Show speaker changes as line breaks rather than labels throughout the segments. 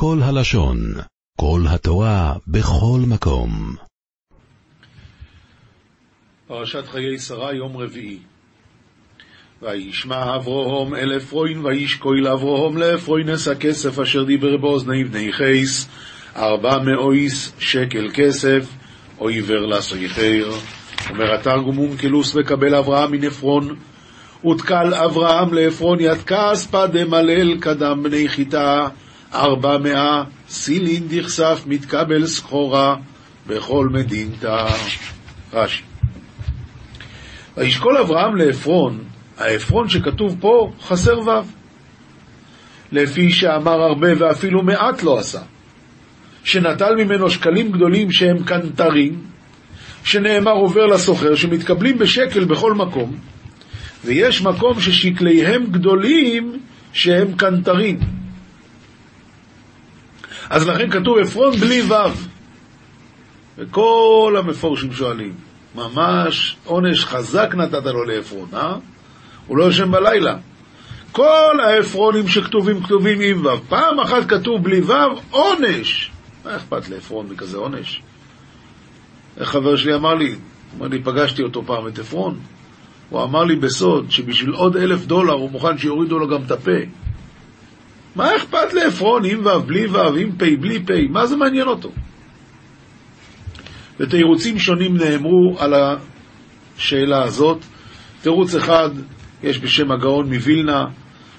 כל הלשון, כל התורה, בכל מקום.
פרשת חיי שרה, יום רביעי. וישמע אברהם אל אפרוין, וישקוי לאברהם לאפרוינס הכסף אשר דיבר באוזני בני חייס, ארבע מאויס שקל כסף, או עיוור לסויחר. אומר התרגום אונקלוס וקבל אברהם מן עפרון, ותקל אברהם לעפרון יתקע אספא דמלל קדם בני חיטה, ארבע מאה סילין דכסף מתקבל סחורה בכל מדינתא. רש"י. וישקול אברהם לעפרון, העפרון שכתוב פה חסר ו', לפי שאמר הרבה ואפילו מעט לא עשה, שנטל ממנו שקלים גדולים שהם קנטרים, שנאמר עובר לסוחר, שמתקבלים בשקל בכל מקום, ויש מקום ששקליהם גדולים שהם קנטרים. אז לכן כתוב עפרון בלי ו', וכל המפורשים שואלים, ממש עונש חזק נתת לו לעפרון, אה? הוא לא יושן בלילה. כל העפרונים שכתובים כתובים עם ו', פעם אחת כתוב בלי ו', עונש. מה אכפת לעפרון מכזה עונש? איך חבר שלי אמר לי, אמר לי, פגשתי אותו פעם, את עפרון, הוא אמר לי בסוד שבשביל עוד אלף דולר הוא מוכן שיורידו לו גם את הפה. מה אכפת לעפרון, עם ו', בלי ו', עם פ', בלי פ', מה זה מעניין אותו? ותירוצים שונים נאמרו על השאלה הזאת. תירוץ אחד, יש בשם הגאון מווילנה,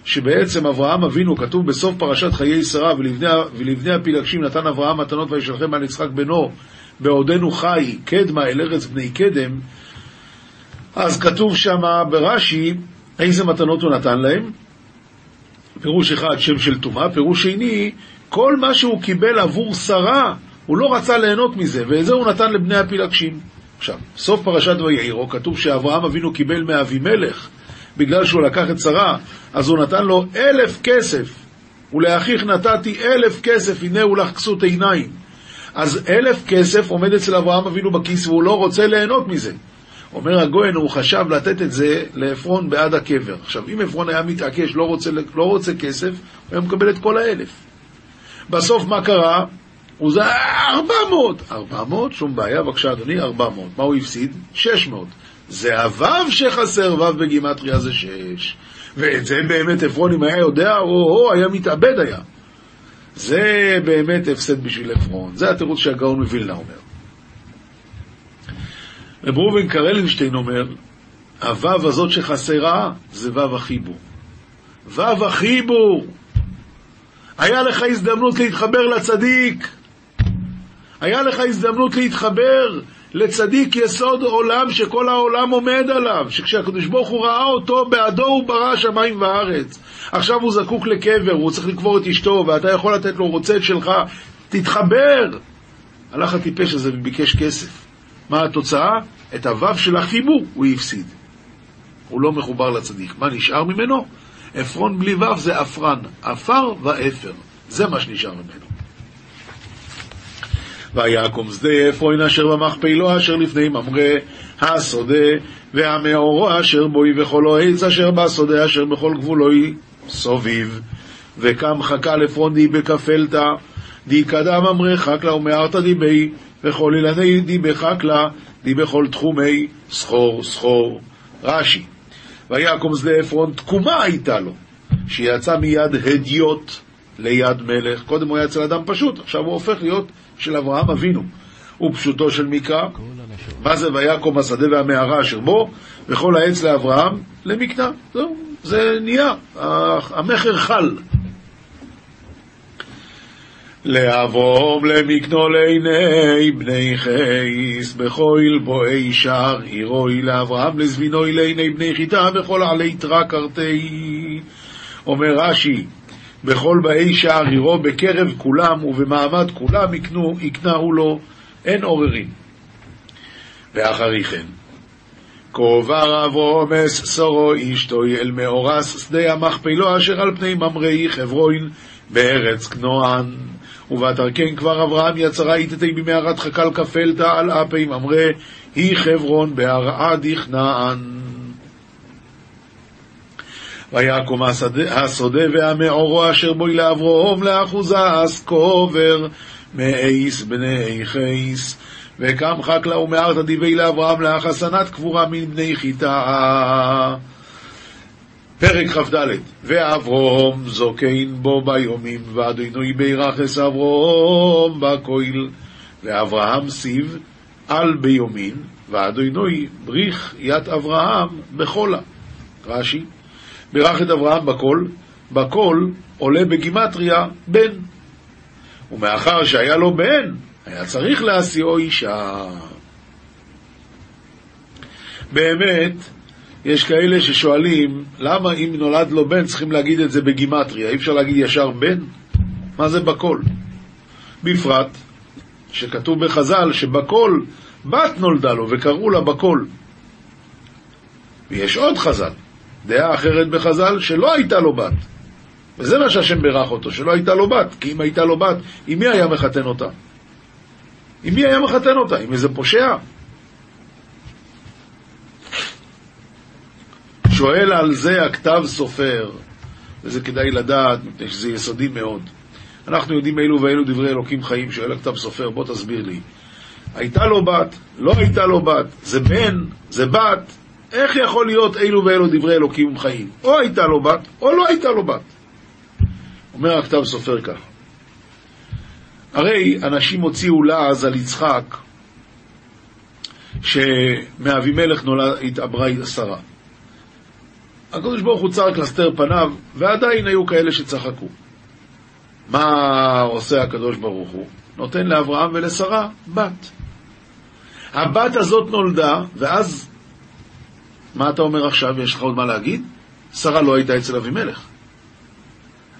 שבעצם אברהם אבינו, כתוב בסוף פרשת חיי שרה, ולבני, ולבני הפילגשים נתן אברהם מתנות וישלחם על יצחק בנו, בעודנו חי, קדמה אל ארץ בני קדם, אז כתוב שם ברש"י איזה מתנות הוא נתן להם. פירוש אחד, שם של טומאה, פירוש שני, כל מה שהוא קיבל עבור שרה, הוא לא רצה ליהנות מזה, ואת זה הוא נתן לבני הפילגשים. עכשיו, סוף פרשת ויעירו, כתוב שאברהם אבינו קיבל מאבימלך, בגלל שהוא לקח את שרה, אז הוא נתן לו אלף כסף, ולאחיך נתתי אלף כסף, הנה הוא לך כסות עיניים. אז אלף כסף עומד אצל אברהם אבינו בכיס, והוא לא רוצה ליהנות מזה. אומר הגויין, הוא חשב לתת את זה לעפרון בעד הקבר. עכשיו, אם עפרון היה מתעקש, לא רוצה, לא רוצה כסף, הוא היה מקבל את כל האלף. בסוף מה קרה? הוא זה 400. 400? שום בעיה, בבקשה אדוני, 400. מה הוא הפסיד? 600. זה הוו שחסר, וו בגימטריה זה 6. ואת זה באמת עפרון, אם היה יודע, או-הו, היה מתאבד היה. זה באמת הפסד בשביל עפרון. זה התירוץ שהגאון מווילנה אומר. רב ראובן קרלנשטיין אומר, הוו הזאת שחסרה זה וו החיבור. וו החיבור. היה לך הזדמנות להתחבר לצדיק. היה לך הזדמנות להתחבר לצדיק יסוד עולם שכל העולם עומד עליו, שכשהקדוש ברוך הוא ראה אותו, בעדו הוא ברא שמיים וארץ. עכשיו הוא זקוק לקבר, הוא צריך לקבור את אשתו, ואתה יכול לתת לו רוצה את שלך, תתחבר. הלך הטיפש הזה וביקש כסף. מה התוצאה? את הוו של החיבור הוא הפסיד. הוא לא מחובר לצדיק. מה נשאר ממנו? עפרון בלי וו זה עפרן, עפר ואפר. זה מה שנשאר ממנו. ויקום שדה עפרון אשר במכפלו אשר לפני ממרא השדה והמאורו אשר בוי וכל העץ אשר בשדה אשר בכל גבולוי סוביב וקם חכה עפרון די בכפלתא די קדם ממרא חקלה ומארתא די בי וכל אילני די בחקלה די בכל תחומי סחור סחור רש"י ויקום שדה עפרון תקומה הייתה לו שיצא מיד הדיוט ליד מלך קודם הוא היה אצל אדם פשוט עכשיו הוא הופך להיות של אברהם אבינו, ופשוטו של מקרא, מה זה ויקום השדה והמערה אשר בו, וכל העץ לאברהם למקנה. זהו, זה נהיה, המכר חל. לאברום למקנו לעיני בני חייס, בכויל בואי שער עירוי, לאברהם לזבינוי לעיני בני חיטה, בכל עלי תרא קרתי. אומר רש"י, בכל באי שער עירו, בקרב כולם ובמעמד כולם יקנו, יקנהו לו, אין עוררין. ואחרי כן, כעובר אברומס שרו אשתו אל מאורס שדה המכפלו אשר על פני ממראי חברוין בארץ כנוען. ובתרקן כבר אברהם יצרה איתתי במערת חקל כפלתא על אפי ממרא היא חברון בהרעה דכנען. ויקום השדה- והמאורו אשר בוי לאברום לאחוזה אסקובר מאיס בני חייס וקם חקלה ומארתא דיבי לאברהם לאחסנת קבורה מבני חיטה פרק כ"ד ואברום זוקין בו ביומים ואדינוי בירחס אברום בכויל ואברהם סיב על ביומין ואדינוי בריך ית אברהם בחולה רש"י בירך את אברהם בקול בקול עולה בגימטריה בן. ומאחר שהיה לו בן היה צריך להשיאו אישה. באמת יש כאלה ששואלים, למה אם נולד לו בן צריכים להגיד את זה בגימטריה? אי אפשר להגיד ישר בן? מה זה בקול? בפרט שכתוב בחז"ל שבקול בת נולדה לו וקראו לה בקול. ויש עוד חז"ל, דעה אחרת בחז"ל שלא הייתה לו בת. וזה מה שהשם בירך אותו, שלא הייתה לו בת, כי אם הייתה לו בת, עם מי היה מחתן אותה? עם מי היה מחתן אותה? עם איזה פושע? שואל על זה הכתב סופר, וזה כדאי לדעת, מפני שזה יסודי מאוד. אנחנו יודעים אילו ואילו דברי אלוקים חיים, שואל הכתב סופר, בוא תסביר לי. הייתה לו בת, לא הייתה לו בת, זה בן, זה בת, איך יכול להיות אילו ואילו דברי אלוקים חיים? או הייתה לו בת, או לא הייתה לו בת. אומר הכתב סופר כך, הרי אנשים הוציאו לעז על יצחק, שמאבימלך התעברה שרה. הקדוש ברוך הוא צרק להסתר פניו, ועדיין היו כאלה שצחקו. מה עושה הקדוש ברוך הוא? נותן לאברהם ולשרה בת. הבת הזאת נולדה, ואז, מה אתה אומר עכשיו? יש לך עוד מה להגיד? שרה לא הייתה אצל אבימלך.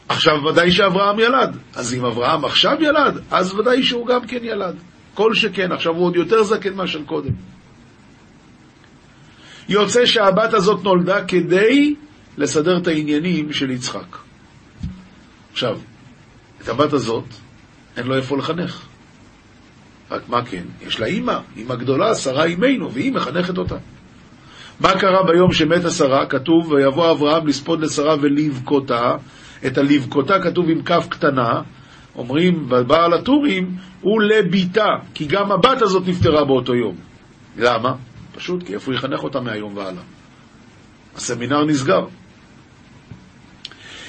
עכשיו ודאי שאברהם ילד. אז אם אברהם עכשיו ילד, אז ודאי שהוא גם כן ילד. כל שכן, עכשיו הוא עוד יותר זקן מאשר קודם. יוצא שהבת הזאת נולדה כדי לסדר את העניינים של יצחק. עכשיו, את הבת הזאת, אין לו איפה לחנך. רק מה כן? יש לה אימא, אימא גדולה, שרה אימנו, והיא מחנכת אותה. מה קרה ביום שמתה שרה? כתוב, ויבוא אברהם לספוד לשרה ולבכותה. את הלבכותה כתוב עם כף קטנה, אומרים בבעל הטורים, הוא לביתה, כי גם הבת הזאת נפטרה באותו יום. למה? פשוט כי איפה הוא יחנך אותה מהיום והלאה? הסמינר נסגר.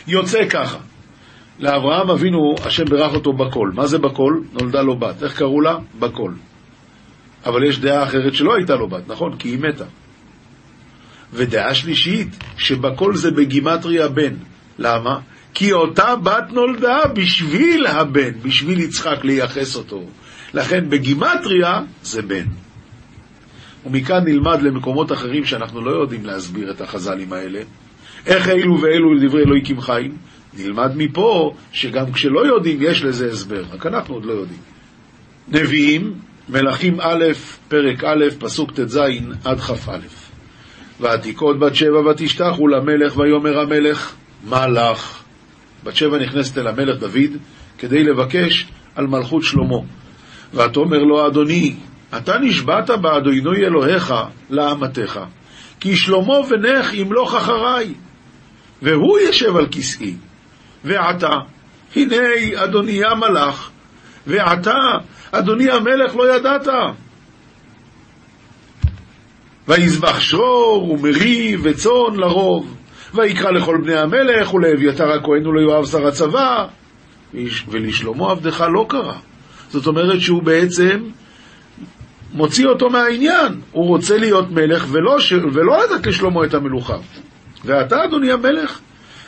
יוצא ככה, לאברהם אבינו, השם בירך אותו בקול. מה זה בקול? נולדה לו בת. איך קראו לה? בקול. אבל יש דעה אחרת שלא הייתה לו בת, נכון? כי היא מתה. ודעה שלישית, שבקול זה בגימטריה בן. למה? כי אותה בת נולדה בשביל הבן, בשביל יצחק לייחס אותו. לכן בגימטריה זה בן. ומכאן נלמד למקומות אחרים שאנחנו לא יודעים להסביר את החז"לים האלה. איך אלו ואלו לדברי אלוהיקים חיים? נלמד מפה שגם כשלא יודעים יש לזה הסבר, רק אנחנו עוד לא יודעים. נביאים, מלכים א', פרק א', פסוק ט"ז עד כ"א. ותיקות בת שבע ותשתחו למלך, ויאמר המלך, מה לך? בת שבע נכנסת אל המלך דוד כדי לבקש על מלכות שלמה. ותאמר לו, אדוני, אתה נשבעת באדוני אלוהיך לאמתך, כי שלמה בנך ימלוך אחריי, והוא ישב על כסאי. ועתה, הנה אדוני המלך, ועתה, אדוני המלך לא ידעת. ויזבח שור ומרי וצאן לרוב, ויקרא לכל בני המלך ולאביתר הכהן וליואב שר הצבא, ולשלמה עבדך לא קרא. זאת אומרת שהוא בעצם מוציא אותו מהעניין. הוא רוצה להיות מלך ולא. ולא לתת לשלמה את המלוכה. ואתה, אדוני המלך,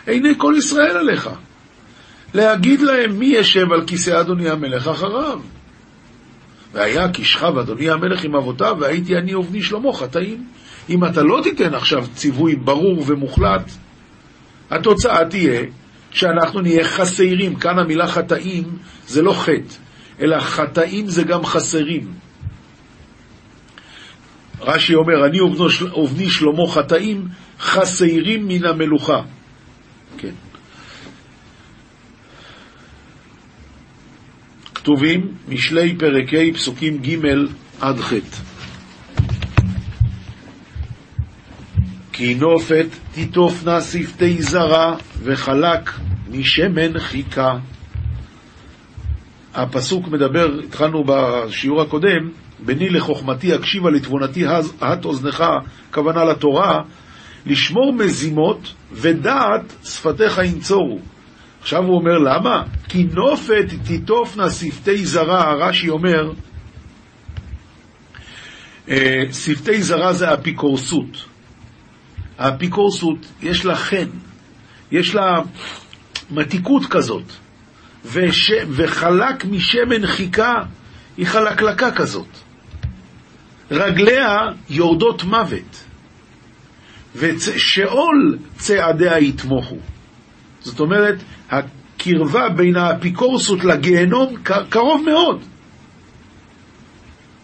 עיני כל ישראל עליך. להגיד להם מי ישב על כיסא אדוני המלך אחריו. והיה כי שכב אדוני המלך עם אבותיו, והייתי אני ובני שלמה חטאים. אם אתה לא תיתן עכשיו ציווי ברור ומוחלט, התוצאה תהיה שאנחנו נהיה חסרים. כאן המילה חטאים זה לא חטא, אלא חטאים זה גם חסרים. רש"י אומר, אני ובני שלמה חטאים, חסרים מן המלוכה. כן. כתובים משלי פרק ה' פסוקים ג' עד ח'. כי נופת תיטופנה שפתי זרה וחלק משמן חיכה. הפסוק מדבר, התחלנו בשיעור הקודם, בני לחוכמתי הקשיבה לתבונתי הט אוזנך, כוונה לתורה, לשמור מזימות ודעת שפתיך ינצורו. עכשיו הוא אומר למה? כי נופת תיטופנה שפתי זרה, רש"י אומר, אה, שפתי זרה זה אפיקורסות. האפיקורסות יש לה חן, יש לה מתיקות כזאת, וש... וחלק משמן חיכה היא חלקלקה כזאת. רגליה יורדות מוות, ושאול צעדיה יתמוכו. זאת אומרת, הקרבה בין האפיקורסות לגיהנום קרוב מאוד.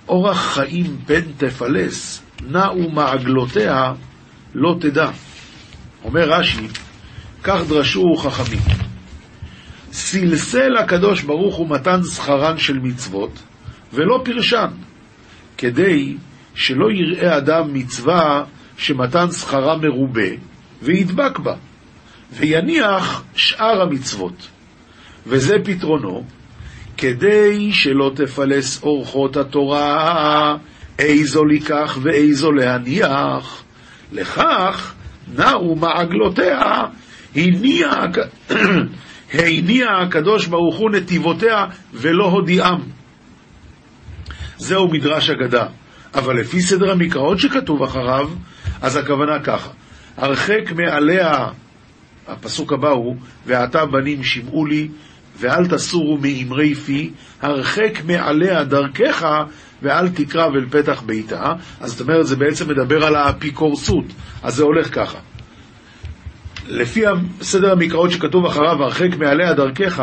אורח חיים פן תפלס, נעו מעגלותיה לא תדע. אומר רש"י, כך דרשו חכמים. סלסל הקדוש ברוך הוא מתן שכרן של מצוות, ולא פרשן, כדי שלא יראה אדם מצווה שמתן שכרה מרובה, וידבק בה, ויניח שאר המצוות. וזה פתרונו, כדי שלא תפלס אורחות התורה, איזו לקח ואיזו להניח. לכך נעו מעגלותיה, הניע הקדוש ברוך הוא נתיבותיה ולא הודיעם. זהו מדרש אגדה. אבל לפי סדר המקראות שכתוב אחריו, אז הכוונה ככה: הרחק מעליה, הפסוק הבא הוא, ועתה בנים שמעו לי, ואל תסורו מאמרי פי, הרחק מעליה דרכך, ואל תקרב אל פתח ביתה. אז זאת אומרת, זה בעצם מדבר על האפיקורסות. אז זה הולך ככה. לפי סדר המקראות שכתוב אחריו, הרחק מעליה דרכך,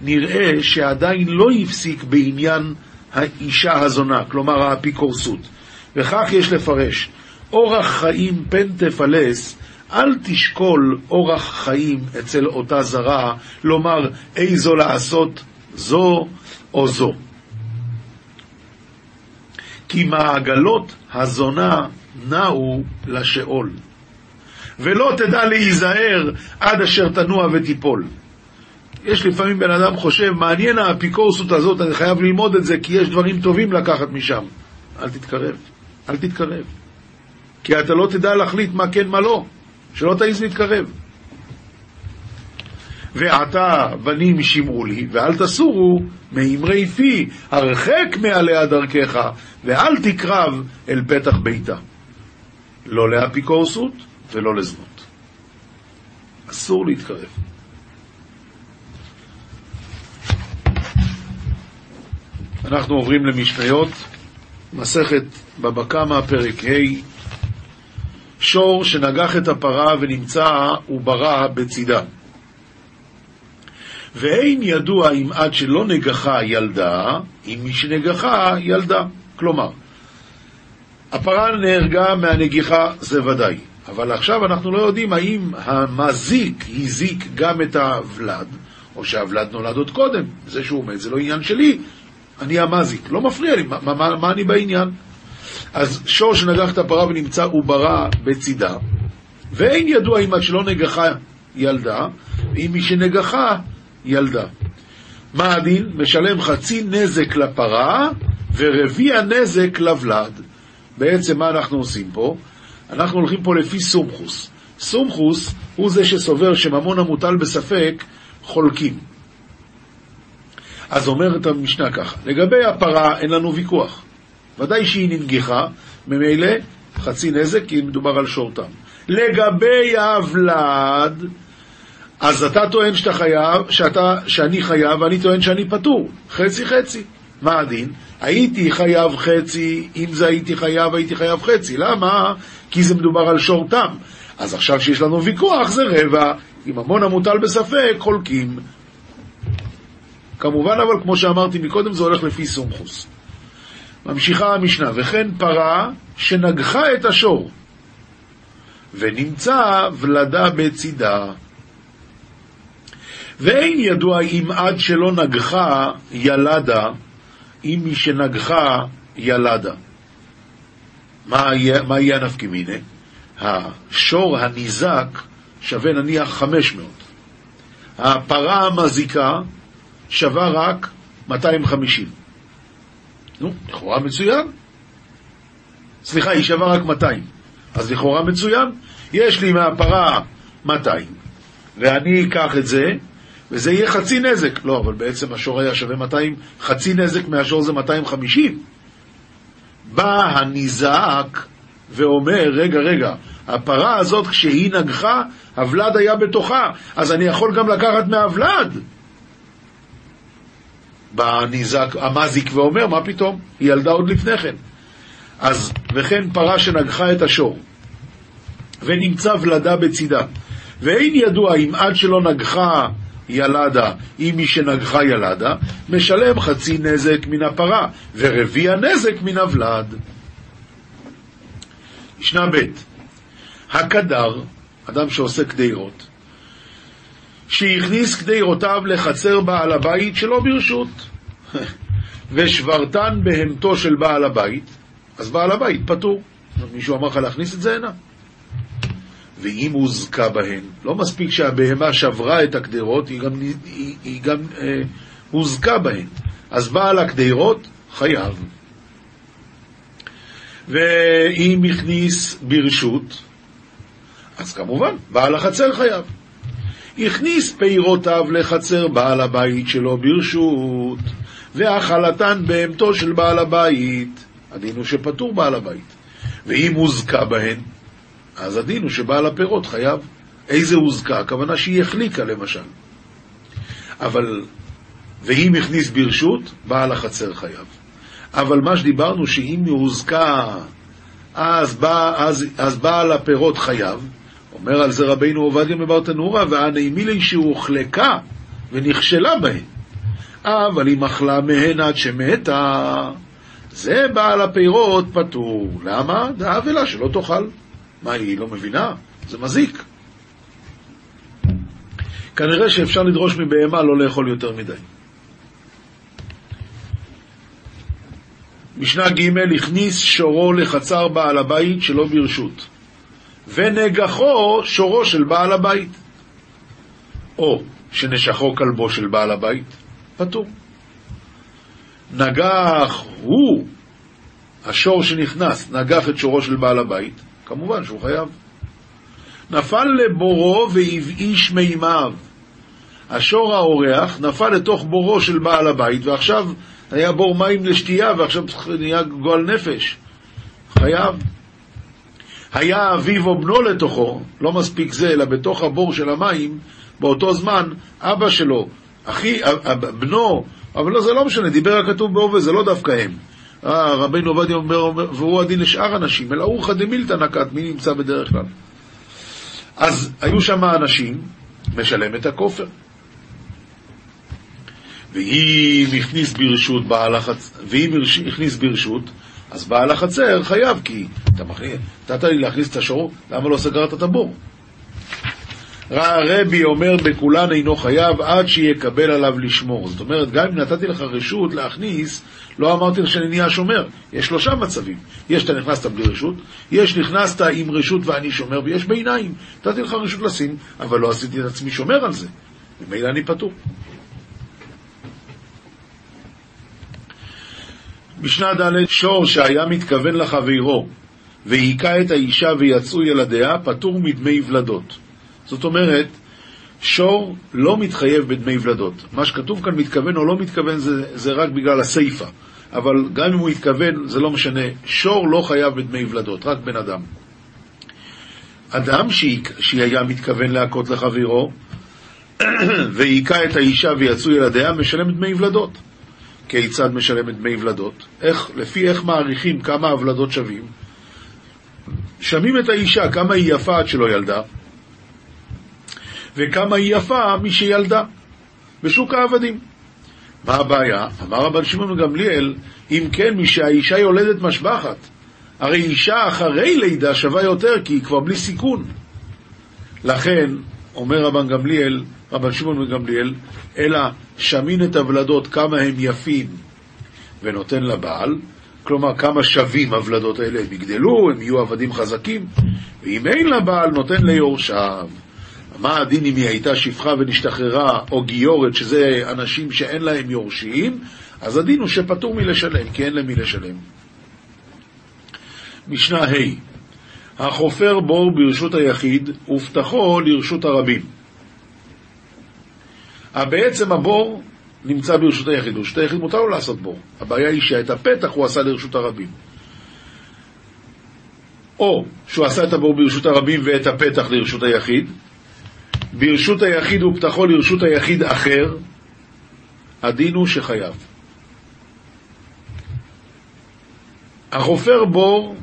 נראה שעדיין לא הפסיק בעניין האישה הזונה, כלומר האפיקורסות. וכך יש לפרש, אורח חיים פן תפלס, אל תשקול אורח חיים אצל אותה זרה, לומר איזו לעשות זו או זו. כי מעגלות הזונה נעו לשאול, ולא תדע להיזהר עד אשר תנוע ותיפול. יש לפעמים בן אדם חושב, מעניין האפיקורסות הזאת, אני חייב ללמוד את זה, כי יש דברים טובים לקחת משם. אל תתקרב, אל תתקרב. כי אתה לא תדע להחליט מה כן, מה לא. שלא תעיז להתקרב. ועתה בנים שמעו לי, ואל תסורו מאמרי פי, הרחק מעליה דרכך, ואל תקרב אל פתח ביתה. לא לאפיקורסות ולא לזנות. אסור להתקרב. אנחנו עוברים למשניות, מסכת בבא קמא, פרק ה', שור שנגח את הפרה ונמצא וברא בצידה. ואין ידוע אם עד שלא נגחה ילדה, אם מי שנגחה ילדה. כלומר, הפרה נהרגה מהנגיחה, זה ודאי. אבל עכשיו אנחנו לא יודעים האם המזיק הזיק גם את הוולד, או שהוולד נולד עוד קודם. זה שהוא מת, זה לא עניין שלי, אני המזיק. לא מפריע לי, מה, מה, מה אני בעניין? אז שור שנגח את הפרה ונמצא עוברה בצידה, ואין ידוע אם עד שלא נגחה ילדה, אם מי שנגחה ילדה. מה הדין? משלם חצי נזק לפרה ורביע נזק לוולד. בעצם מה אנחנו עושים פה? אנחנו הולכים פה לפי סומכוס. סומכוס הוא זה שסובר שממון המוטל בספק חולקים. אז אומרת המשנה ככה, לגבי הפרה אין לנו ויכוח. ודאי שהיא ננגיחה, ממילא חצי נזק, כי מדובר על שורתם. לגבי הוולד, אז אתה טוען שאתה חייב, שאתה, שאני חייב, ואני טוען שאני פטור. חצי חצי. מה הדין? הייתי חייב חצי, אם זה הייתי חייב, הייתי חייב חצי. למה? כי זה מדובר על שורתם. אז עכשיו שיש לנו ויכוח זה רבע, אם המון המוטל בספק, חולקים. כמובן, אבל כמו שאמרתי מקודם, זה הולך לפי סומכוס. ממשיכה המשנה, וכן פרה שנגחה את השור, ונמצא ולדה בצידה. ואין ידוע אם עד שלא נגחה ילדה, אם מי שנגחה ילדה. מה יהיה, הנפקא מיני? השור הניזק שווה נניח 500. הפרה המזיקה שווה רק 250. נו, לכאורה מצוין. סליחה, היא שווה רק 200. אז לכאורה מצוין. יש לי מהפרה 200, ואני אקח את זה, וזה יהיה חצי נזק. לא, אבל בעצם השור היה שווה 200, חצי נזק מהשור זה 250. בא הניזק ואומר, רגע, רגע, הפרה הזאת כשהיא נגחה, הוולד היה בתוכה, אז אני יכול גם לקחת מהוולד. בא הניזק, המזיק ואומר, מה פתאום? היא ילדה עוד לפני כן. אז, וכן פרה שנגחה את השור, ונמצא ולדה בצידה, ואין ידוע אם עד שלא נגחה ילדה, אם מי שנגחה ילדה, משלם חצי נזק מן הפרה, ורביע נזק מן הוולד. משנה ב' הקדר, אדם שעושה קדירות, שהכניס קדירותיו לחצר בעל הבית שלא ברשות, ושברתן בהמתו של בעל הבית, אז בעל הבית פטור. מישהו אמר לך להכניס את זה הנה? ואם הוזכה בהן, לא מספיק שהבהמה שברה את הקדרות, היא גם, היא, היא גם אה, הוזכה בהן. אז בעל הקדרות חייב. ואם הכניס ברשות, אז כמובן, בעל החצר חייב. הכניס פירותיו לחצר בעל הבית שלו ברשות, והאכלתן בהמתו של בעל הבית, הדין הוא שפטור בעל הבית. ואם הוזכה בהן, אז הדין הוא שבעל הפירות חייב. איזה הוזכה? הכוונה שהיא החליקה למשל. אבל, ואם הכניס ברשות, בעל החצר חייב. אבל מה שדיברנו, שאם היא הוזכה, אז, בא, אז, אז בעל הפירות חייב. אומר על זה רבינו עובדיה מברטנורה, והנעימילי שהוחלקה ונכשלה בהן. אבל אם אכלה מהן עד שמתה, זה בעל הפירות פטור. למה? דאב לה שלא תאכל. מה, היא לא מבינה? זה מזיק. כנראה שאפשר לדרוש מבהמה לא לאכול יותר מדי. משנה ג' הכניס שורו לחצר בעל הבית שלא ברשות, ונגחו שורו של בעל הבית, או שנשכו כלבו של בעל הבית, פטור. נגח הוא, השור שנכנס, נגח את שורו של בעל הבית, כמובן שהוא חייב. נפל לבורו והבאיש מימיו. השור האורח נפל לתוך בורו של בעל הבית, ועכשיו היה בור מים לשתייה, ועכשיו נהיה גועל נפש. חייב. היה אביו או בנו לתוכו, לא מספיק זה, אלא בתוך הבור של המים, באותו זמן, אבא שלו, אחי, בנו, אבל לא, זה לא משנה, דיבר הכתוב בהווה, זה לא דווקא הם. אה, רבינו עובדיה אומר, והוא הדין לשאר אנשים, אלא אורכא דמילתא נקט, מי נמצא בדרך כלל? אז היו שם אנשים, משלם את הכופר. ואם הכניס ברשות בעל החצר, ואם הכניס ברשות, אז בעל החצר חייב, כי אתה מכניס, נתת לי להכניס את השור, למה לא סגרת את הבור? רבי אומר בכולן אינו חייב עד שיקבל עליו לשמור. זאת אומרת, גם אם נתתי לך רשות להכניס, לא אמרתי לך שאני נהיה שומר. יש שלושה מצבים. יש שאתה נכנסת בלי רשות, יש נכנסת עם רשות ואני שומר, ויש ביניים. נתתי לך רשות לשים, אבל לא עשיתי את עצמי שומר על זה. ממילא אני פטור. משנה ד' שור שהיה מתכוון לחברו והיכה את האישה ויצאו ילדיה, פטור מדמי ולדות. זאת אומרת, שור לא מתחייב בדמי ולדות. מה שכתוב כאן מתכוון או לא מתכוון זה, זה רק בגלל הסיפה. אבל גם אם הוא התכוון, זה לא משנה. שור לא חייב בדמי ולדות, רק בן אדם. אדם שהיה מתכוון להכות לחברו, והיכה את האישה ויצאו ילדיה, משלם דמי ולדות. כיצד משלם את דמי ולדות? איך, לפי איך מעריכים כמה הוולדות שווים? שמים את האישה, כמה היא יפה עד שלא ילדה, וכמה היא יפה משילדה בשוק העבדים. מה הבעיה? אמר רבן שמעון גמליאל, אם כן, משהאישה יולדת משבחת. הרי אישה אחרי לידה שווה יותר, כי היא כבר בלי סיכון. לכן, אומר רבן גמליאל, רבן שמעון וגמליאל, אלא שמין את הוולדות כמה הם יפים ונותן לבעל, כלומר, כמה שווים הוולדות האלה, הם יגדלו, הם יהיו עבדים חזקים, ואם אין לבעל, נותן ליורשיו. מה הדין אם היא הייתה שפחה ונשתחררה, או גיורת, שזה אנשים שאין להם יורשים, אז הדין הוא שפטור מלשלם, כי אין למי לשלם. משנה ה' החופר בור ברשות היחיד, ופתחו לרשות הרבים. בעצם הבור נמצא ברשות היחיד, ברשות היחיד מותר לו לעשות בור. הבעיה היא שאת הפתח הוא עשה לרשות הרבים. או שהוא עשה את הבור ברשות הרבים ואת הפתח לרשות היחיד, ברשות היחיד ופתחו לרשות היחיד אחר, הדין הוא שחייב. החופר בור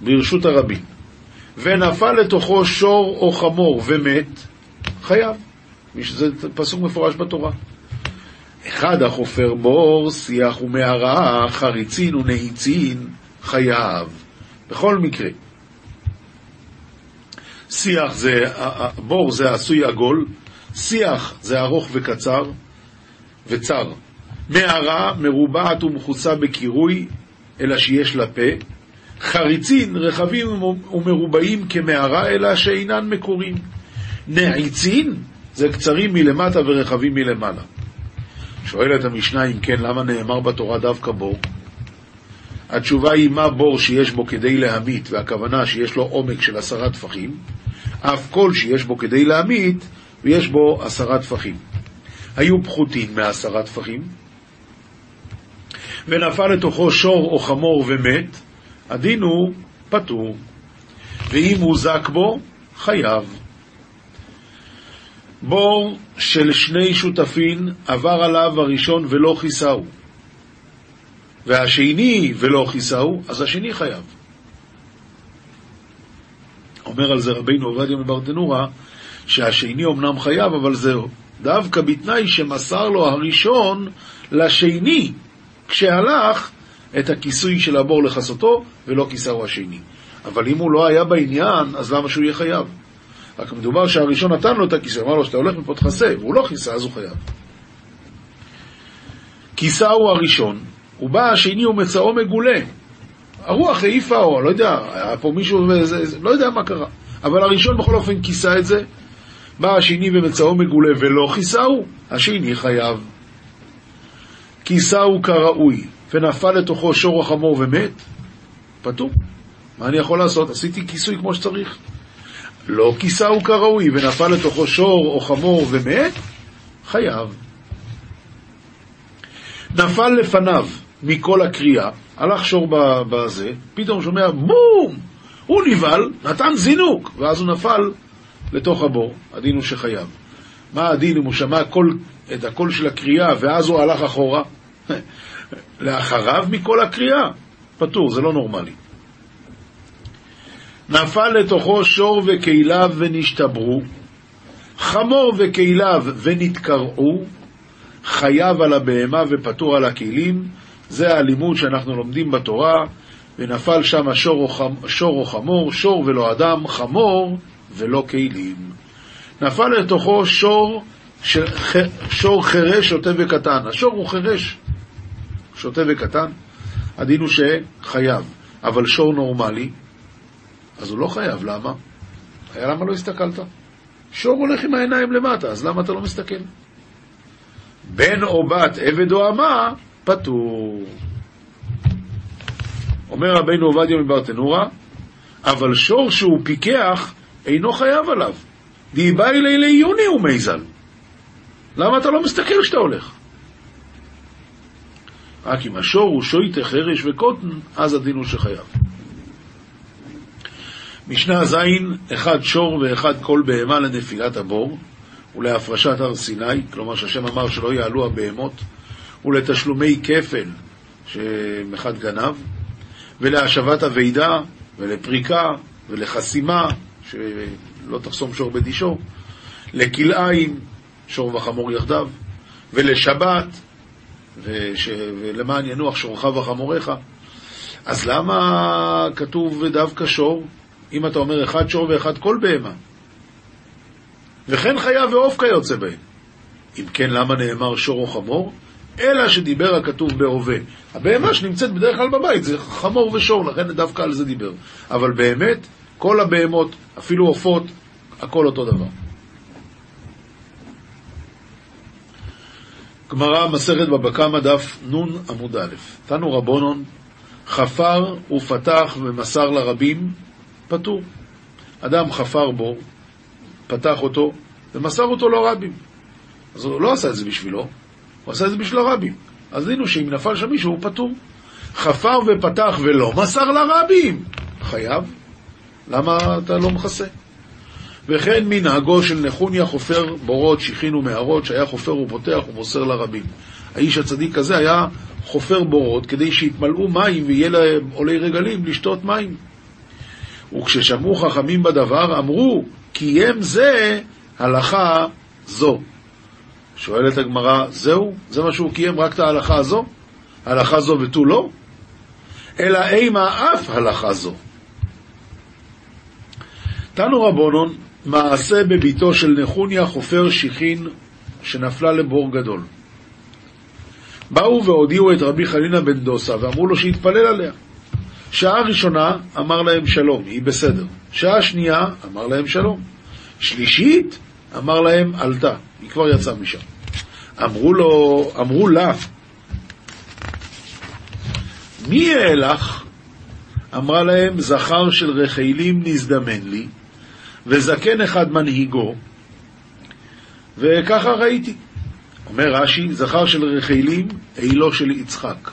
ברשות הרבים, ונפל לתוכו שור או חמור ומת, חייב. זה פסוק מפורש בתורה. אחד החופר בור, שיח ומערה, חריצין ונעיצין, חייב. בכל מקרה. שיח זה, בור זה עשוי עגול, שיח זה ארוך וקצר וצר. מערה מרובעת ומכוסה בקירוי, אלא שיש לה פה. חריצין רחבים ומרובעים כמערה, אלא שאינן מקורים. נעיצין זה קצרים מלמטה ורחבים מלמעלה. שואלת המשנה אם כן, למה נאמר בתורה דווקא בור? התשובה היא מה בור שיש בו כדי להמית, והכוונה שיש לו עומק של עשרה טפחים, אף כל שיש בו כדי להמית, ויש בו עשרה טפחים. היו פחותים מעשרה טפחים, ונפל לתוכו שור או חמור ומת, הדין הוא פטור, ואם הוא זק בו, חייב. בור של שני שותפים עבר עליו הראשון ולא כיסהו, והשני ולא כיסהו, אז השני חייב. אומר על זה רבינו עובדיה מברטנורה, שהשני אמנם חייב, אבל זה דווקא בתנאי שמסר לו הראשון לשני, כשהלך את הכיסוי של הבור לכסותו, ולא כיסהו השני. אבל אם הוא לא היה בעניין, אז למה שהוא יהיה חייב? רק מדובר שהראשון נתן לו את הכיסא, אמר לו שאתה הולך מפה תכסה, והוא לא כיסה, אז הוא חייב. כיסה הוא הראשון, הוא בא השני ומצאו מגולה. הרוח העיפה, או לא יודע, היה פה מישהו, וזה, לא יודע מה קרה. אבל הראשון בכל אופן כיסה את זה, בא השני ומצאו מגולה ולא כיסהו, השני חייב. כיסהו כראוי, ונפל לתוכו שור החמור ומת, פטור. מה אני יכול לעשות? עשיתי כיסוי כמו שצריך. לא כיסהו כראוי ונפל לתוכו שור או חמור ומת, חייב. נפל לפניו מכל הקריאה, הלך שור בזה, פתאום שומע בום! הוא נבהל, נתן זינוק, ואז הוא נפל לתוך הבור, הדין הוא שחייב. מה הדין אם הוא שמע קול, את הקול של הקריאה ואז הוא הלך אחורה? לאחריו מכל הקריאה? פטור, זה לא נורמלי. נפל לתוכו שור וכליו ונשתברו, חמור וכליו ונתקרעו, חייב על הבהמה ופטור על הכלים, זה הלימוד שאנחנו לומדים בתורה, ונפל שם שור או, חמ... שור או חמור, שור ולא אדם, חמור ולא כלים. נפל לתוכו שור, ש... שור חירש, שוטה וקטן. השור הוא חירש, שוטה וקטן, הדין הוא שחייב. אבל שור נורמלי, אז הוא לא חייב, למה? היה למה לא הסתכלת? שור הולך עם העיניים למטה, אז למה אתה לא מסתכל? בן או בת, עבד או אמה, פטור. אומר רבינו עובדיה מברטנורה, אבל שור שהוא פיקח, אינו חייב עליו. דיבאי לילי יוני הוא מייזל. למה אתה לא מסתכל כשאתה הולך? רק אם השור הוא שויטה, חרש וקוטן, אז הדין הוא שחייב. משנה ז', אחד שור ואחד כל בהמה לנפילת הבור ולהפרשת הר סיני, כלומר שהשם אמר שלא יעלו הבהמות, ולתשלומי כפל שמחד גנב, ולהשבת אבידה, ולפריקה, ולחסימה, שלא תחסום שור בדישו, לכלאיים, שור וחמור יחדיו, ולשבת, וש... ולמען ינוח שורך וחמוריך. אז למה כתוב דווקא שור? אם אתה אומר אחד שור ואחד כל בהמה. וכן חיה ועוף כיוצא בהם. אם כן, למה נאמר שור או חמור? אלא שדיבר הכתוב בהווה. הבהמה שנמצאת בדרך כלל בבית זה חמור ושור, לכן דווקא על זה דיבר. אבל באמת, כל הבהמות, אפילו עופות, הכל אותו דבר. גמרא, מסכת בבא קמא, דף נ עמוד א', תנו רבונון, חפר ופתח ומסר לרבים, פטור. אדם חפר בו, פתח אותו, ומסר אותו לרבים. אז הוא לא עשה את זה בשבילו, הוא עשה את זה בשביל הרבים. אז ראינו שאם נפל שם מישהו, הוא פטור. חפר ופתח ולא מסר לרבים, חייב. למה אתה לא מכסה? וכן מנהגו של נחוניה חופר בורות, שיחין ומערות, שהיה חופר ופותח ומוסר לרבים. האיש הצדיק הזה היה חופר בורות כדי שיתמלאו מים ויהיה להם עולי רגלים לשתות מים. וכששמעו חכמים בדבר, אמרו, קיים זה הלכה זו. שואלת הגמרא, זהו? זה מה שהוא קיים, רק את ההלכה הזו? הלכה זו ותו לא? אלא אימה אף הלכה זו. תנו רבונון, מעשה בביתו של נחוניה חופר שיחין שנפלה לבור גדול. באו והודיעו את רבי חנינא בן דוסה ואמרו לו שיתפלל עליה. שעה ראשונה אמר להם שלום, היא בסדר. שעה שנייה אמר להם שלום. שלישית אמר להם עלתה, היא כבר יצאה משם. אמרו לו, אמרו לה, מי אהלך? אמרה להם, זכר של רחיילים נזדמן לי, וזקן אחד מנהיגו, וככה ראיתי. אומר רש"י, זכר של רחיילים, העילו של יצחק,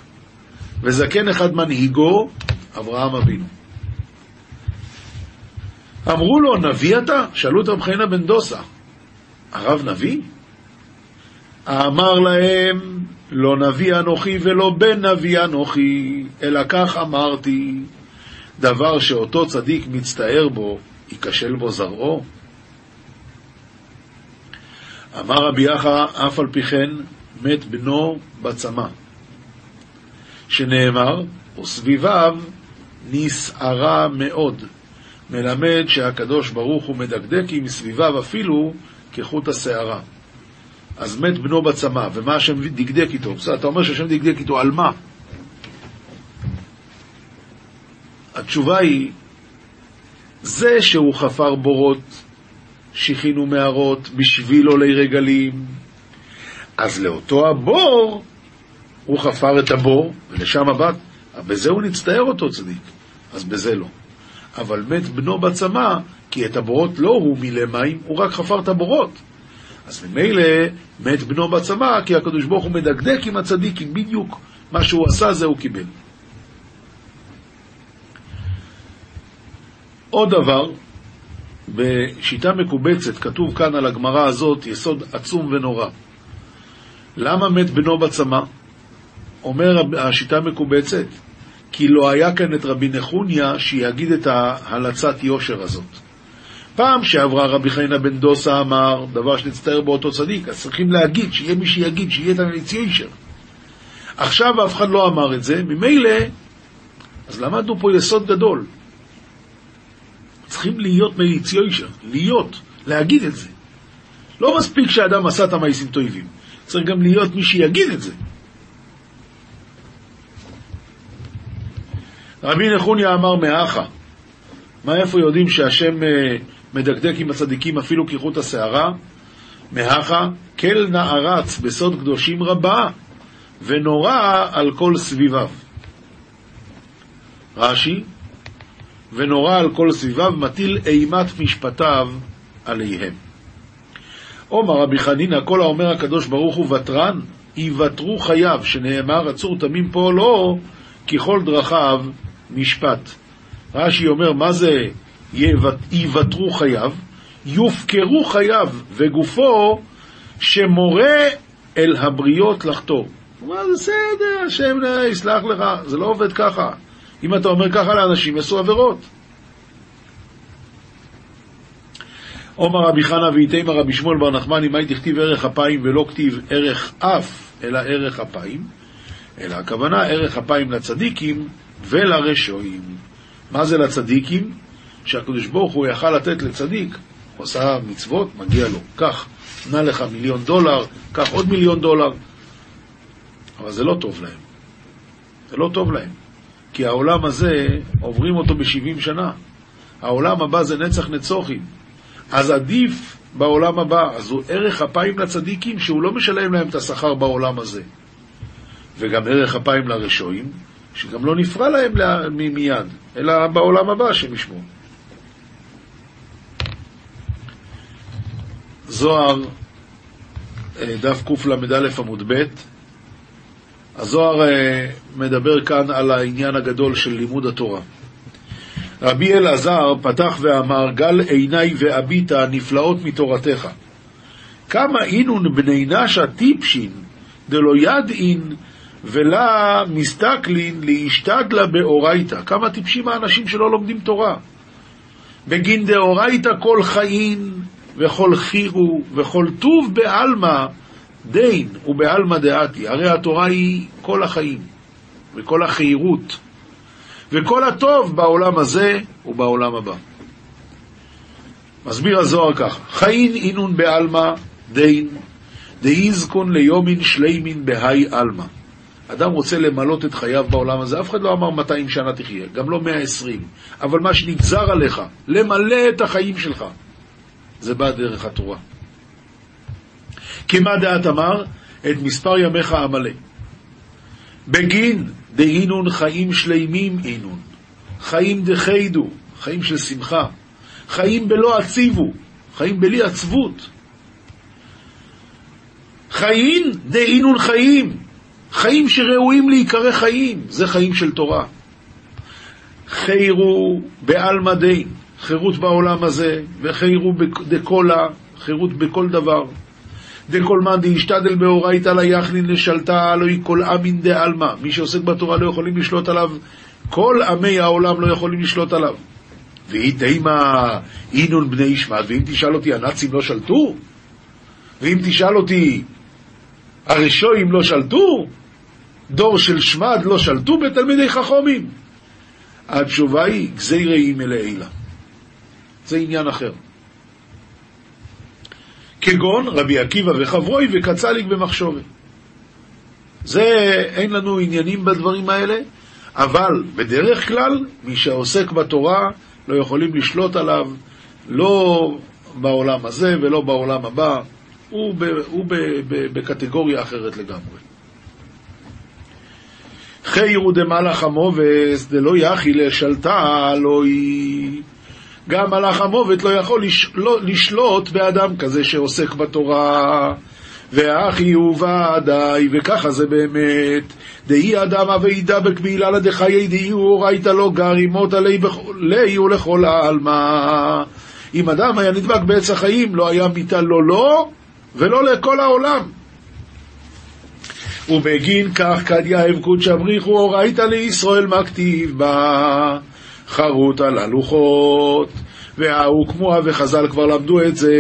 וזקן אחד מנהיגו, אברהם אבינו. אמרו לו, נביא אתה? שאלו את רב חיינה בן דוסה, הרב נביא? אמר להם, לא נביא אנוכי ולא בן נביא אנוכי, אלא כך אמרתי, דבר שאותו צדיק מצטער בו, ייכשל בו זרעו? אמר רבי יחא, אף על פי כן מת בנו בצמא, שנאמר, וסביביו נסערה מאוד, מלמד שהקדוש ברוך הוא מדקדק עם סביביו אפילו כחוט השערה. אז מת בנו בצמא, ומה השם דקדק איתו? בסדר, אתה אומר שהשם דקדק איתו, על מה? התשובה היא, זה שהוא חפר בורות, שיחין ומערות, בשביל עולי רגלים, אז לאותו הבור, הוא חפר את הבור, ולשם הבת, בזה הוא נצטער אותו צדיק, אז בזה לא. אבל מת בנו בצמא, כי את הבורות לא הוא מילא מים, הוא רק חפר את הבורות. אז ממילא מת בנו בצמא, כי הקדוש ברוך הוא מדקדק עם הצדיקים, בדיוק מה שהוא עשה זה הוא קיבל. עוד דבר, בשיטה מקובצת, כתוב כאן על הגמרא הזאת יסוד עצום ונורא. למה מת בנו בצמא? אומר השיטה המקובצת, כי לא היה כאן את רבי נחוניה שיגיד את ההלצת יושר הזאת. פעם שעברה רבי חיינה בן דוסה אמר, דבר שנצטער באותו צדיק, אז צריכים להגיד, שיהיה מי שיגיד, שיהיה את המליץ יושר. עכשיו אף אחד לא אמר את זה, ממילא, אז למדנו פה יסוד גדול. צריכים להיות מליץ יושר, להיות, להגיד את זה. לא מספיק שאדם עשה את המעשים טובים, צריך גם להיות מי שיגיד את זה. רבי נחוניה אמר מאחה, מה איפה יודעים שהשם אה, מדקדק עם הצדיקים אפילו כחוט השערה? מהכה, כל נערץ בסוד קדושים רבה, ונורא על כל סביביו. רש"י, ונורא על כל סביביו, מטיל אימת משפטיו עליהם. עומר רבי חנינא, כל האומר הקדוש ברוך הוא ותרן, יוותרו חייו, שנאמר, עצור תמים פה לא, ככל דרכיו משפט. רש"י אומר, מה זה יוותרו חייו? יופקרו חייו וגופו שמורה אל הבריות לחתור. הוא אומר, בסדר, השם יסלח לך, זה לא עובד ככה. אם אתה אומר ככה לאנשים, יעשו עבירות. עומר רבי חנא ואיתמר רבי שמואל בר נחמני, מאי תכתיב ערך אפיים ולא כתיב ערך אף, אלא ערך אפיים? אלא הכוונה ערך אפיים לצדיקים ולרשעים. מה זה לצדיקים? שהקדוש ברוך הוא יכל לתת לצדיק, הוא עשה מצוות, מגיע לו. קח, נע לך מיליון דולר, קח עוד מיליון דולר. אבל זה לא טוב להם. זה לא טוב להם. כי העולם הזה, עוברים אותו ב-70 שנה. העולם הבא זה נצח נצוחים. אז עדיף בעולם הבא. אז הוא ערך אפיים לצדיקים, שהוא לא משלם להם את השכר בעולם הזה. וגם ערך אפיים לרשועים, שגם לא נפרע להם מיד, אלא בעולם הבא שהם ישמעו. זוהר, אה, דף קל"א עמוד ב', הזוהר אה, מדבר כאן על העניין הגדול של לימוד התורה. רבי אלעזר פתח ואמר, גל עיניי ואביטה נפלאות מתורתך. כמה אינון בני נשה טיפשין, דלא ידעין ולה מסתכלין להשתדלה באורייתא. כמה טיפשים האנשים שלא לומדים תורה. בגין דאורייתא כל חיים וכל חירו וכל טוב בעלמא דין ובעלמא דעתי. הרי התורה היא כל החיים וכל החירות וכל הטוב בעולם הזה ובעולם הבא. מסביר הזוהר כך, חיין אינון בעלמא דין דאיזקון ליומין שלימין בהאי עלמא. אדם רוצה למלות את חייו בעולם הזה, אף אחד לא אמר 200 שנה תחיה, גם לא 120, אבל מה שנגזר עליך, למלא את החיים שלך, זה בא דרך התורה. כי מה דעת אמר? את מספר ימיך המלא. בגין דהינון חיים שלימים אינון, חיים דחיידו, חיים של שמחה, חיים בלא עציבו, חיים בלי עצבות. חיים דהינון חיים, חיים שראויים להיקרא חיים, זה חיים של תורה. חיירו בעלמא דין, חירות בעולם הזה, וחיירו דקולה, חירות בכל דבר. דכל מאן דאישתדל באורייתא לה יחנין לשלטה אלוהי כל אמין דעלמא. מי שעוסק בתורה לא יכולים לשלוט עליו, כל עמי העולם לא יכולים לשלוט עליו. והיא תימא אינון בני ישמעאל, ואם תשאל אותי, הנאצים לא שלטו? ואם תשאל אותי, הרשועים לא שלטו? דור של שמד לא שלטו בתלמידי חכומים? התשובה היא גזירי מלעילה. זה עניין אחר. כגון רבי עקיבא וחברוי וקצליק במחשובת. זה, אין לנו עניינים בדברים האלה, אבל בדרך כלל, מי שעוסק בתורה, לא יכולים לשלוט עליו, לא בעולם הזה ולא בעולם הבא, הוא, ב, הוא ב, ב, בקטגוריה אחרת לגמרי. חיירו דמלאך המובס דלא יחי לשלטה לא היא גם מלאך המוות לא יכול. לא, לשלוט באדם כזה שעוסק בתורה. ואחי ובעדי, וככה זה באמת, דהי אדם אבידה בקבילה לדחיי דהי אורייתא לא גר ימות עלי ולכל העלמא. אם אדם היה נדבק בעץ החיים, לא היה מיתה לו לא, ולא לכל העולם. ובגין כך כדיה אבקות שבריחו אורייתא לישראל מה כתיב בה. חרות על הלוחות, והוקמוה וחז"ל כבר למדו את זה.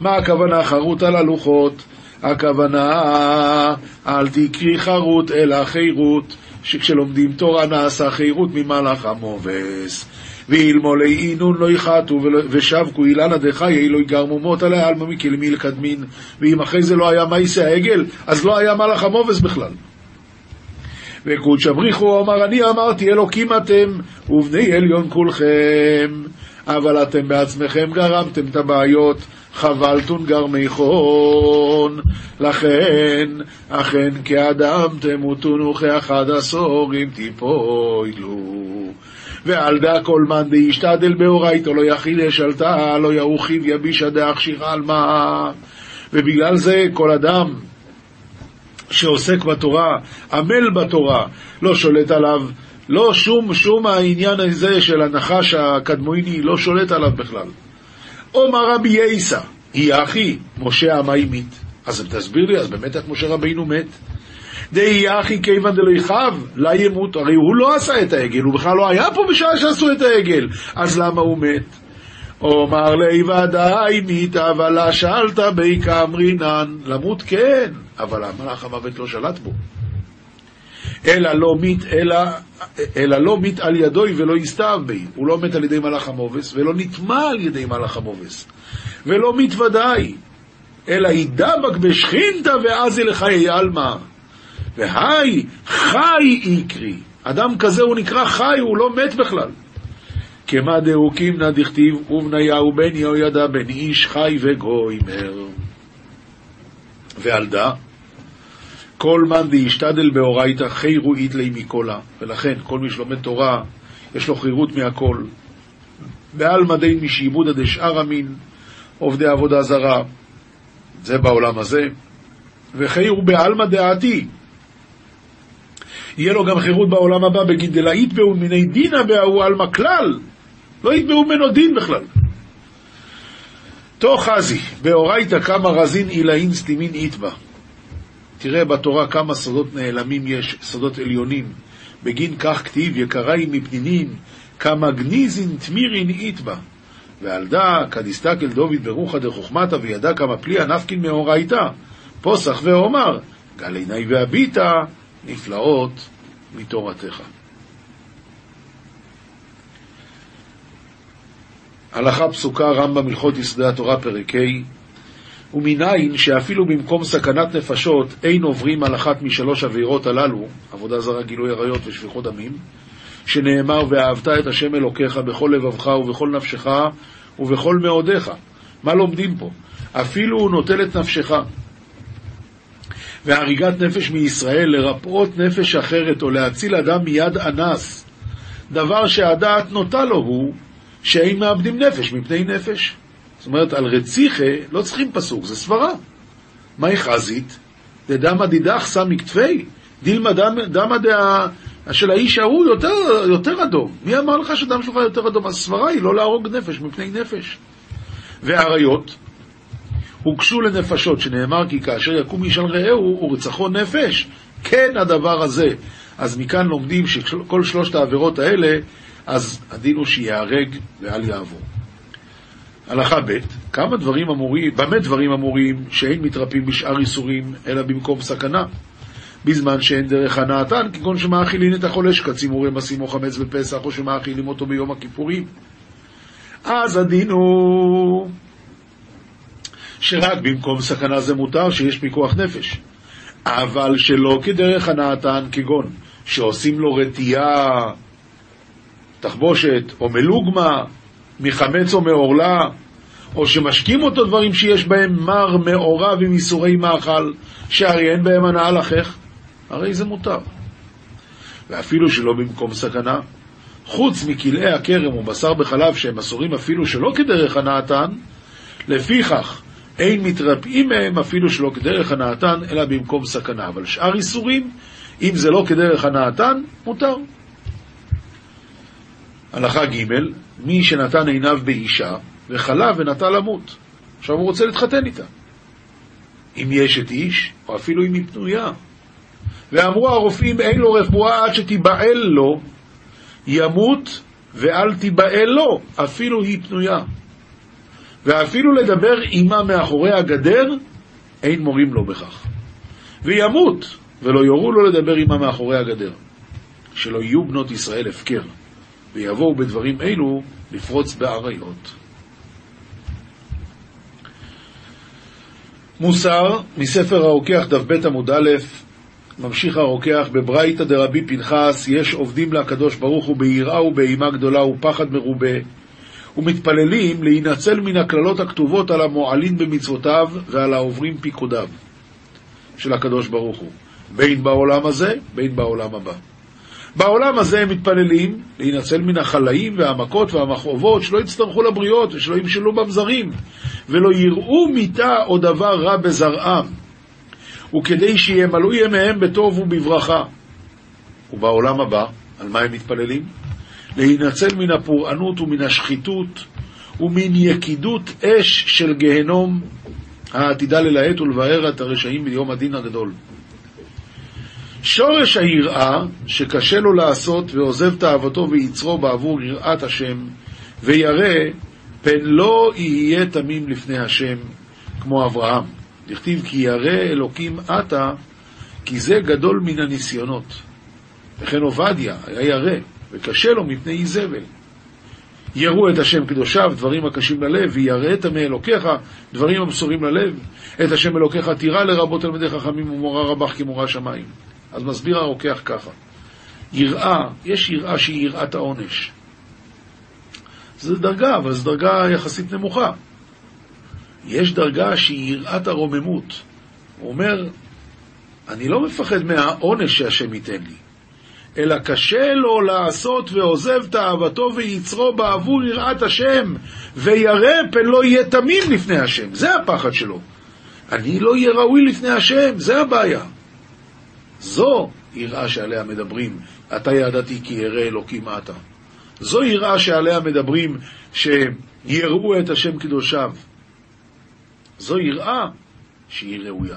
מה הכוונה חרות על הלוחות? הכוונה אל תקרי חרות אלא חירות, שכשלומדים תורה נעשה חירות ממלאך המובס. ואילמולי אינון לא יחתו ושבקו אילנה דחיי לא יגרמו מות עליה עלמא מקלמיל קדמין ואם אחרי זה לא היה מייסי העגל אז לא היה מלאך המובס בכלל. וקודש אבריחו אמר אני אמרתי אלוקים אתם ובני עליון כולכם. אבל אתם בעצמכם גרמתם את הבעיות חבלתון גרמי חון לכן אכן כאדם תמותון וכאחד עשור אם תיפוילו ועל דא כל מאן דאישתדל באורייתו לא יכיל ישלטה לא ירוחיב יבישא דאכשירה על מה ובגלל זה כל אדם שעוסק בתורה, עמל בתורה, לא שולט עליו, לא שום, שום העניין הזה של הנחש הקדמויני, לא שולט עליו בכלל. אומר רבי יייסא, היא אחי, משה מת. אז תסביר לי, אז באמת איך משה רבינו מת? דהי אחי כיוון דלא יכאב, לה ימות, הרי הוא לא עשה את העגל, הוא בכלל לא היה פה בשעה שעשו את העגל, אז למה הוא מת? אומר לי ודאי מיתה ולא שאלת בי כאמרינן, למות כן, אבל המלאך המוות לא שלט בו. אלא לא מת, אלא, אלא לא מת על ידוי ולא יסתיו בי. הוא לא מת על ידי מלאך המובס, ולא נטמע על ידי מלאך המובס. ולא מת ודאי, אלא ידבק בשכינתא ואז לחיי עלמא. והי חי יקרי. אדם כזה הוא נקרא חי, הוא לא מת בכלל. כמה דאוקים נא דכתיב, ובניהו בן יהוידע בן איש חי וגוימר. ועל דא, כל מאן דאישתדל באורייתא חירואית לי מקולה. ולכן, כל מי שלומד תורה, יש לו חירות מהכל. בעלמא דין משעבודא דשאר המין, עובדי עבודה זרה, זה בעולם הזה. וחירו בעלמא דעתי, יהיה לו גם חירות בעולם הבא בגין דלה יתבעו מיני דינא בהוא עלמא כלל, לא יתבעו ממנו דין בכלל. תוך חזי, באורייתא כמה רזין עילאין סתימין יתבע. תראה בתורה כמה סודות נעלמים יש, סודות עליונים. בגין כך כתיב, יקראי מפנינין, כמה גניזין תמירין יתבע. ועל דא, כדיסתכל דוד ברוחא דחוכמתא, וידע כמה פליאה נפקין מאורייתא. פוסח ואומר, גל עיני והביטה, נפלאות מתורתך. הלכה פסוקה רמב"ם הלכות יסודי התורה פרק ה' ומנין שאפילו במקום סכנת נפשות אין עוברים על אחת משלוש עבירות הללו, עבודה זרה, גילוי עריות ושפיכות דמים, שנאמר ואהבת את השם אלוקיך בכל לבבך ובכל נפשך ובכל מאודיך. מה לומדים פה? אפילו הוא נוטל את נפשך. והריגת נפש מישראל, לרפאות נפש אחרת או להציל אדם מיד אנס, דבר שהדעת נוטה לו הוא שאין מאבדים נפש מפני נפש. זאת אומרת, על רציחה לא צריכים פסוק, זה סברה. מהי חזית? דדמא דידך שם מכתפי, דילמא דמא דעה של האיש ההוא יותר, יותר אדום. מי אמר לך שדם שלך יותר אדום? הסברה היא לא להרוג נפש מפני נפש. ואריות הוגשו לנפשות, שנאמר כי כאשר יקום איש על רעהו ורצחו נפש. כן הדבר הזה. אז מכאן לומדים שכל שלושת העבירות האלה, אז הדין הוא שיהרג ואל יעבור. הלכה ב', כמה דברים אמורים, במה דברים אמורים שאין מתרפים בשאר איסורים, אלא במקום סכנה. בזמן שאין דרך הנאתן, כגון שמאכילין את החולה שקצים ורמסים או חמץ בפסח, או שמאכילים אותו ביום הכיפורים. אז הדין הוא שרק במקום סכנה זה מותר, שיש פיקוח נפש. אבל שלא כדרך הנאתן, כגון שעושים לו רטייה, תחבושת או מלוגמה, מחמץ או מעורלה, או שמשקים אותו דברים שיש בהם מר מעורב עם איסורי מאכל, שהרי אין בהם הנאה לחך, הרי זה מותר. ואפילו שלא במקום סכנה, חוץ מכלאי הכרם ובשר בחלב שהם אסורים אפילו שלא כדרך הנאתן, לפיכך אין מתרפאים מהם אפילו שלא כדרך הנאתן, אלא במקום סכנה. אבל שאר איסורים, אם זה לא כדרך הנאתן, מותר. הלכה ג' מי שנתן עיניו באישה וחלה ונטה למות. עכשיו הוא רוצה להתחתן איתה. אם יש את איש, או אפילו אם היא פנויה. ואמרו הרופאים, אין לו רפואה עד שתיבעל לו, ימות ואל תיבעל לו, אפילו היא פנויה. ואפילו לדבר עמה מאחורי הגדר, אין מורים לו בכך. וימות, ולא יורו לו לדבר עמה מאחורי הגדר. שלא יהיו בנות ישראל הפקר, ויבואו בדברים אלו לפרוץ באריות. מוסר, מספר הרוקח דף ב עמוד א', ממשיך הרוקח, בברייתא דרבי פנחס, יש עובדים לקדוש ברוך הוא ביראה ובאימה גדולה ופחד מרובה, ומתפללים להינצל מן הקללות הכתובות על המועלין במצוותיו ועל העוברים פיקודיו של הקדוש ברוך הוא, בין בעולם הזה, בין בעולם הבא. בעולם הזה הם מתפללים להינצל מן החלאים והמכות והמכאובות, שלא יצטרכו לבריות ושלא ימשלו במזרים, ולא יראו מיתה או דבר רע בזרעם, וכדי שימלאו ימיהם בטוב ובברכה. ובעולם הבא, על מה הם מתפללים? להינצל מן הפורענות ומן השחיתות ומן יקידות אש של גהנום העתידה ללהט ולבאר את הרשעים ביום הדין הגדול. שורש היראה שקשה לו לעשות ועוזב תאוותו ויצרו בעבור יראת השם וירא פן לא יהיה תמים לפני השם כמו אברהם. דכתיב כי ירא אלוקים עתה כי זה גדול מן הניסיונות. וכן עובדיה היה ירא וקשה לו מפני איזבל. יראו את השם קדושיו, דברים הקשים ללב, וירא את עמי אלוקיך, דברים המסורים ללב. את השם אלוקיך תירא לרבות תלמידי חכמים ומורה רבך כמורה שמיים. אז מסביר הרוקח ככה, יראה, יש יראה שהיא יראת העונש. זו דרגה, אבל זו דרגה יחסית נמוכה. יש דרגה שהיא יראת הרוממות. הוא אומר, אני לא מפחד מהעונש שהשם ייתן לי, אלא קשה לו לעשות ועוזב תאוותו ויצרו בעבור יראת השם, וירא פן לא יהיה תמים לפני השם. זה הפחד שלו. אני לא אהיה ראוי לפני השם, זה הבעיה. זו יראה שעליה מדברים, אתה ידעתי כי ירא אלוקים אתה. זו יראה שעליה מדברים שיראו את השם קדושיו. זו יראה שהיא ראויה.